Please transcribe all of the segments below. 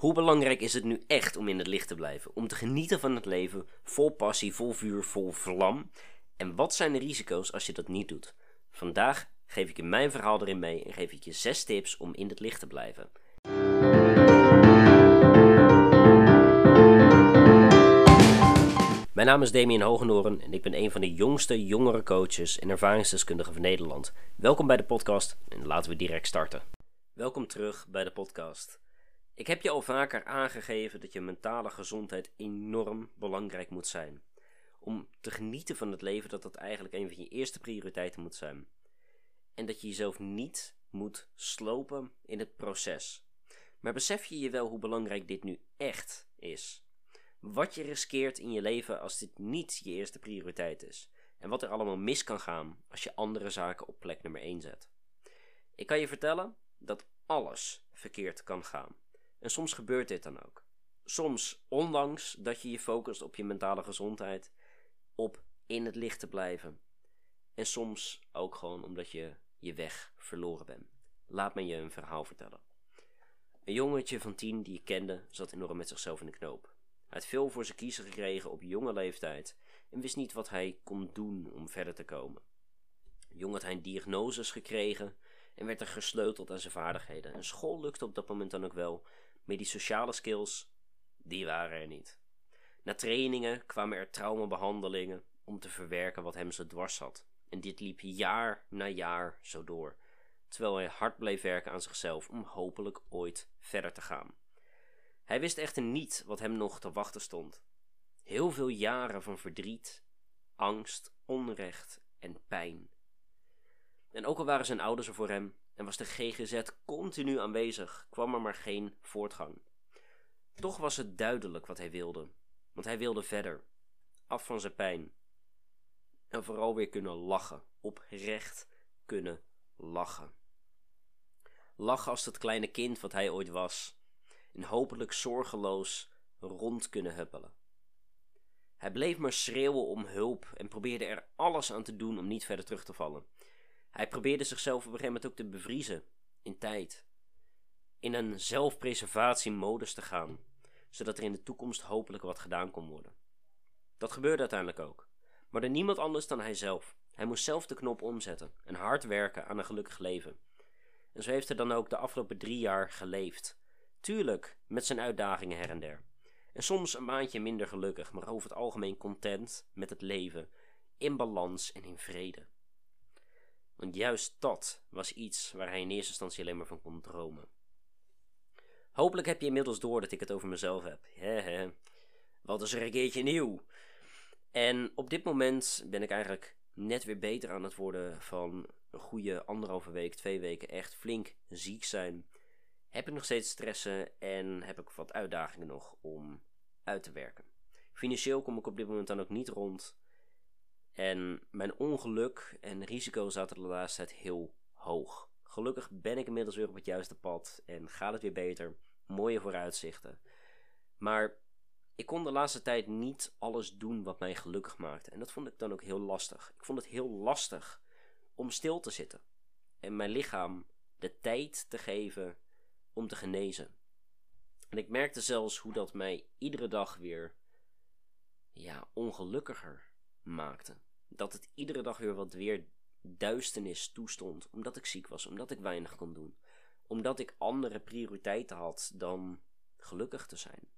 Hoe belangrijk is het nu echt om in het licht te blijven? Om te genieten van het leven, vol passie, vol vuur, vol vlam? En wat zijn de risico's als je dat niet doet? Vandaag geef ik je mijn verhaal erin mee en geef ik je 6 tips om in het licht te blijven. Mijn naam is Damien Hogenoren en ik ben een van de jongste jongere coaches en ervaringsdeskundigen van Nederland. Welkom bij de podcast en laten we direct starten. Welkom terug bij de podcast. Ik heb je al vaker aangegeven dat je mentale gezondheid enorm belangrijk moet zijn. Om te genieten van het leven, dat dat eigenlijk een van je eerste prioriteiten moet zijn. En dat je jezelf niet moet slopen in het proces. Maar besef je je wel hoe belangrijk dit nu echt is? Wat je riskeert in je leven als dit niet je eerste prioriteit is. En wat er allemaal mis kan gaan als je andere zaken op plek nummer 1 zet. Ik kan je vertellen dat alles verkeerd kan gaan. En soms gebeurt dit dan ook. Soms, ondanks dat je je focust op je mentale gezondheid, op in het licht te blijven. En soms ook gewoon omdat je je weg verloren bent. Laat me je een verhaal vertellen. Een jongetje van tien die ik kende zat enorm met zichzelf in de knoop. Hij had veel voor zijn kiezen gekregen op jonge leeftijd en wist niet wat hij kon doen om verder te komen. Jong had hij een diagnoses gekregen en werd er gesleuteld aan zijn vaardigheden. En school lukte op dat moment dan ook wel, maar die sociale skills, die waren er niet. Na trainingen kwamen er traumabehandelingen om te verwerken wat hem zo dwars zat. En dit liep jaar na jaar zo door, terwijl hij hard bleef werken aan zichzelf om hopelijk ooit verder te gaan. Hij wist echter niet wat hem nog te wachten stond. Heel veel jaren van verdriet, angst, onrecht en pijn. En ook al waren zijn ouders er voor hem en was de GGZ continu aanwezig, kwam er maar geen voortgang. Toch was het duidelijk wat hij wilde, want hij wilde verder, af van zijn pijn. En vooral weer kunnen lachen, oprecht kunnen lachen. Lachen als dat kleine kind wat hij ooit was, en hopelijk zorgeloos rond kunnen huppelen. Hij bleef maar schreeuwen om hulp en probeerde er alles aan te doen om niet verder terug te vallen. Hij probeerde zichzelf op een gegeven moment ook te bevriezen in tijd. In een zelfpreservatiemodus te gaan, zodat er in de toekomst hopelijk wat gedaan kon worden. Dat gebeurde uiteindelijk ook, maar door niemand anders dan hijzelf. Hij moest zelf de knop omzetten en hard werken aan een gelukkig leven. En zo heeft hij dan ook de afgelopen drie jaar geleefd. Tuurlijk, met zijn uitdagingen her en der. En soms een maandje minder gelukkig, maar over het algemeen content met het leven, in balans en in vrede. Want juist dat was iets waar hij in eerste instantie alleen maar van kon dromen. Hopelijk heb je inmiddels door dat ik het over mezelf heb. Hehe. Wat is er een keertje nieuw? En op dit moment ben ik eigenlijk net weer beter aan het worden van een goede anderhalve week, twee weken echt flink ziek zijn. Heb ik nog steeds stressen en heb ik wat uitdagingen nog om uit te werken. Financieel kom ik op dit moment dan ook niet rond. En mijn ongeluk en risico zaten de laatste tijd heel hoog. Gelukkig ben ik inmiddels weer op het juiste pad en gaat het weer beter. Mooie vooruitzichten. Maar ik kon de laatste tijd niet alles doen wat mij gelukkig maakte. En dat vond ik dan ook heel lastig. Ik vond het heel lastig om stil te zitten. En mijn lichaam de tijd te geven om te genezen. En ik merkte zelfs hoe dat mij iedere dag weer ja, ongelukkiger maakte. Dat het iedere dag weer wat weer duisternis toestond, omdat ik ziek was, omdat ik weinig kon doen, omdat ik andere prioriteiten had dan gelukkig te zijn.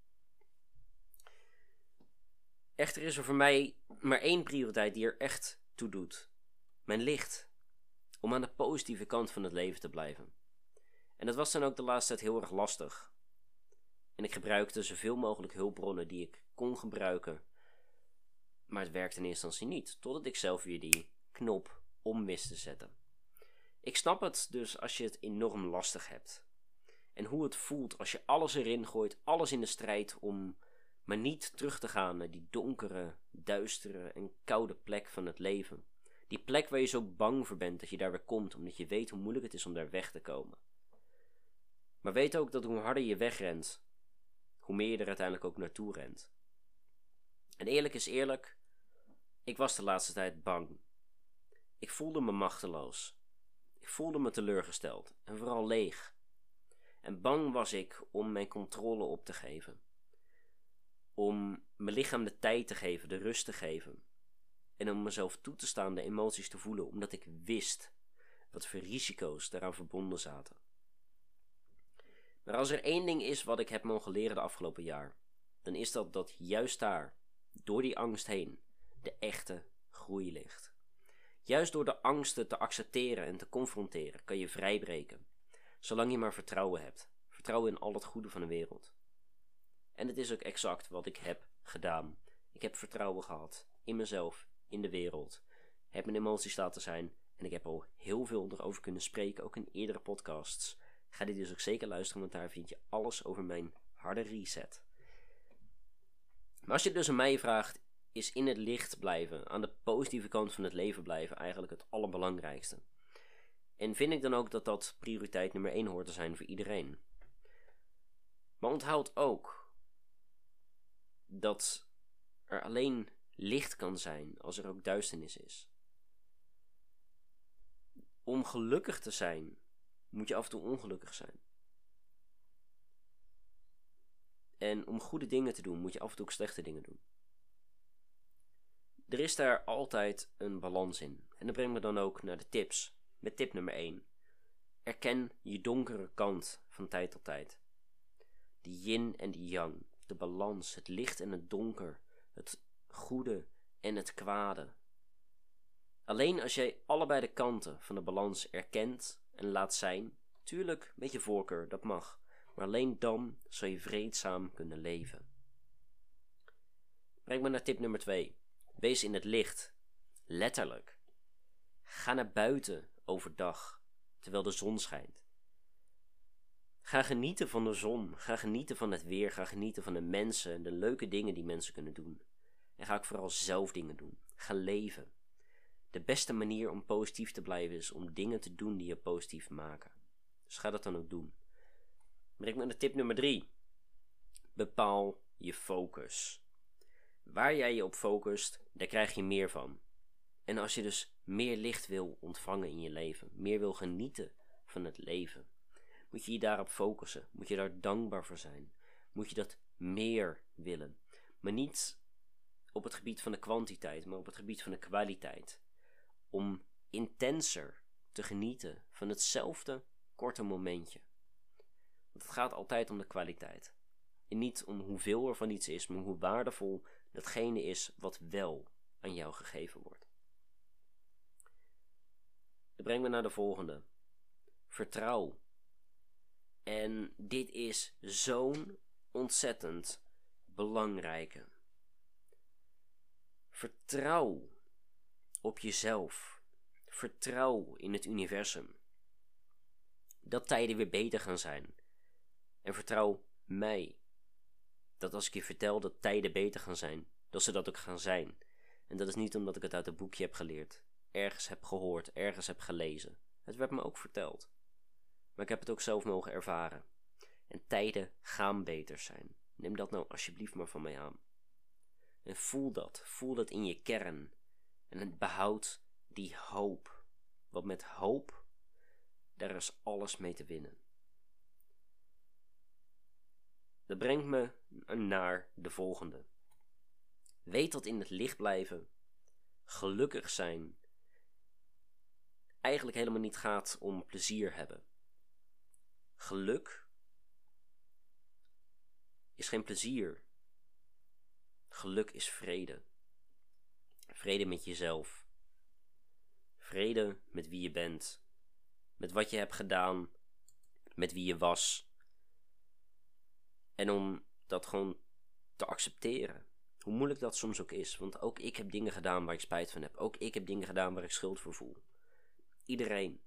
Echter is er voor mij maar één prioriteit die er echt toe doet: mijn licht. Om aan de positieve kant van het leven te blijven. En dat was dan ook de laatste tijd heel erg lastig. En ik gebruikte zoveel mogelijk hulpbronnen die ik kon gebruiken maar het werkte in eerste instantie niet, totdat ik zelf weer die knop om wist te zetten. Ik snap het dus als je het enorm lastig hebt. En hoe het voelt als je alles erin gooit, alles in de strijd om maar niet terug te gaan naar die donkere, duistere en koude plek van het leven. Die plek waar je zo bang voor bent dat je daar weer komt, omdat je weet hoe moeilijk het is om daar weg te komen. Maar weet ook dat hoe harder je wegrent, hoe meer je er uiteindelijk ook naartoe rent. En eerlijk is eerlijk, ik was de laatste tijd bang. Ik voelde me machteloos. Ik voelde me teleurgesteld en vooral leeg. En bang was ik om mijn controle op te geven. Om mijn lichaam de tijd te geven, de rust te geven. En om mezelf toe te staan de emoties te voelen, omdat ik wist wat voor risico's daaraan verbonden zaten. Maar als er één ding is wat ik heb mogen leren de afgelopen jaar, dan is dat dat juist daar, door die angst heen, de echte groei ligt. Juist door de angsten te accepteren en te confronteren kan je vrijbreken, zolang je maar vertrouwen hebt. Vertrouwen in al het goede van de wereld. En het is ook exact wat ik heb gedaan. Ik heb vertrouwen gehad in mezelf, in de wereld. Heb mijn emoties laten zijn en ik heb al heel veel erover kunnen spreken, ook in eerdere podcasts. Ga dit dus ook zeker luisteren, want daar vind je alles over mijn harde reset. Maar als je dus aan mij vraagt, is in het licht blijven, aan de positieve kant van het leven blijven, eigenlijk het allerbelangrijkste. En vind ik dan ook dat dat prioriteit nummer 1 hoort te zijn voor iedereen. Maar onthoud ook dat er alleen licht kan zijn als er ook duisternis is. Om gelukkig te zijn, moet je af en toe ongelukkig zijn. En om goede dingen te doen, moet je af en toe ook slechte dingen doen. Er is daar altijd een balans in. En dat brengt me dan ook naar de tips. Met tip nummer 1. Erken je donkere kant van tijd tot tijd. De yin en de yang. De balans, het licht en het donker. Het goede en het kwade. Alleen als jij allebei de kanten van de balans erkent en laat zijn, tuurlijk met je voorkeur, dat mag, maar alleen dan zal je vreedzaam kunnen leven. Breng me naar tip nummer 2. Wees in het licht. Letterlijk. Ga naar buiten overdag, terwijl de zon schijnt. Ga genieten van de zon, ga genieten van het weer, ga genieten van de mensen en de leuke dingen die mensen kunnen doen. En ga ook vooral zelf dingen doen. Ga leven. De beste manier om positief te blijven is om dingen te doen die je positief maken. Dus ga dat dan ook doen. Breng me naar tip nummer 3. Bepaal je focus. Waar jij je op focust, daar krijg je meer van. En als je dus meer licht wil ontvangen in je leven, meer wil genieten van het leven, moet je je daarop focussen. Moet je daar dankbaar voor zijn. Moet je dat meer willen. Maar niet op het gebied van de kwantiteit, maar op het gebied van de kwaliteit. Om intenser te genieten van hetzelfde korte momentje. Want het gaat altijd om de kwaliteit. En niet om hoeveel er van iets is, maar hoe waardevol datgene is wat wel aan jou gegeven wordt. Dat brengt me naar de volgende. Vertrouw. En dit is zo'n ontzettend belangrijke. Vertrouw op jezelf. Vertrouw in het universum. Dat tijden weer beter gaan zijn. En vertrouw mij dat als ik je vertel dat tijden beter gaan zijn, dat ze dat ook gaan zijn. En dat is niet omdat ik het uit een boekje heb geleerd, ergens heb gehoord, ergens heb gelezen. Het werd me ook verteld. Maar ik heb het ook zelf mogen ervaren. En tijden gaan beter zijn. Neem dat nou alsjeblieft maar van mij aan. En voel dat, voel dat in je kern. En behoud die hoop. Want met hoop, daar is alles mee te winnen. Dat brengt me naar de volgende. Weet dat in het licht blijven, gelukkig zijn, eigenlijk helemaal niet gaat om plezier hebben. Geluk is geen plezier. Geluk is vrede. Vrede met jezelf. Vrede met wie je bent. Met wat je hebt gedaan. Met wie je was. En om dat gewoon te accepteren. Hoe moeilijk dat soms ook is. Want ook ik heb dingen gedaan waar ik spijt van heb. Ook ik heb dingen gedaan waar ik schuld voor voel. Iedereen.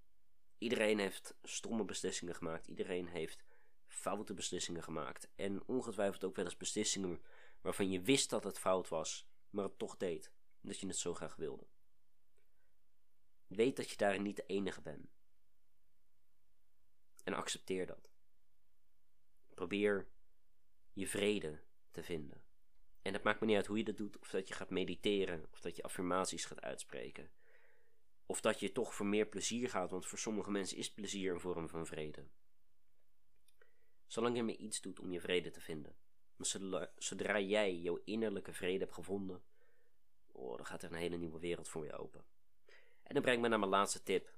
Iedereen heeft stomme beslissingen gemaakt. Iedereen heeft foute beslissingen gemaakt. En ongetwijfeld ook wel eens beslissingen waarvan je wist dat het fout was, maar het toch deed. Omdat je het zo graag wilde. Weet dat je daarin niet de enige bent. En accepteer dat. Probeer je vrede te vinden. En het maakt me niet uit hoe je dat doet, of dat je gaat mediteren, of dat je affirmaties gaat uitspreken. Of dat je toch voor meer plezier gaat, want voor sommige mensen is plezier een vorm van vrede. zolang je maar iets doet om je vrede te vinden. Maar zodra, jij jouw innerlijke vrede hebt gevonden, oh, dan gaat er een hele nieuwe wereld voor je open. En dan breng ik me naar mijn laatste tip.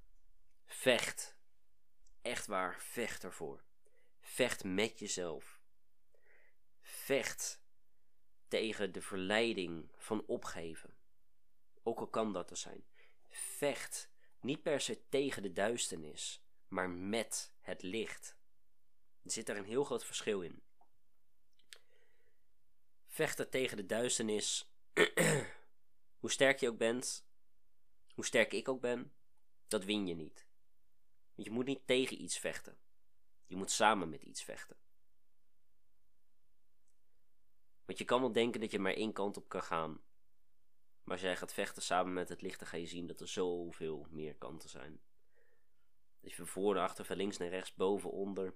Vecht. Echt waar, vecht ervoor. Vecht met jezelf. Vecht tegen de verleiding van opgeven. Ook al kan dat er zijn. Vecht niet per se tegen de duisternis, maar met het licht. Er zit daar een heel groot verschil in. Vechten tegen de duisternis, hoe sterk je ook bent, hoe sterk ik ook ben, dat win je niet. Want je moet niet tegen iets vechten. Je moet samen met iets vechten. Want je kan wel denken dat je maar één kant op kan gaan. Maar als jij gaat vechten samen met het licht, dan ga je zien dat er zoveel meer kanten zijn. Je van voor naar achter, van links naar rechts, boven, onder.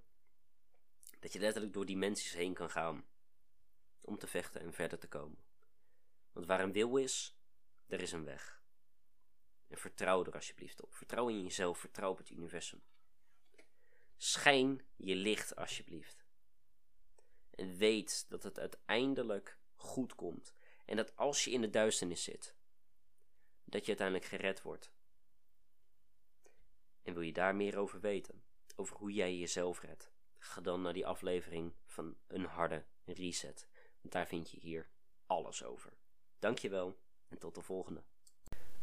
Dat je letterlijk door dimensies heen kan gaan. Om te vechten en verder te komen. Want waar een wil is, er is een weg. En vertrouw er alsjeblieft op. Vertrouw in jezelf, vertrouw op het universum. Schijn je licht alsjeblieft. En weet dat het uiteindelijk goed komt. En dat als je in de duisternis zit, dat je uiteindelijk gered wordt. En wil je daar meer over weten? Over hoe jij jezelf redt? Ga dan naar die aflevering van Een Harde Reset. Want daar vind je hier alles over. Dankjewel en tot de volgende.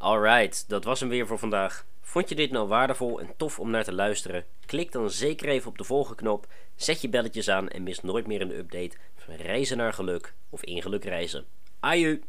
Alright, dat was hem weer voor vandaag. Vond je dit nou waardevol en tof om naar te luisteren? Klik dan zeker even op de volgende knop, zet je belletjes aan en mis nooit meer een update van reizen naar geluk of in geluk reizen. Aju!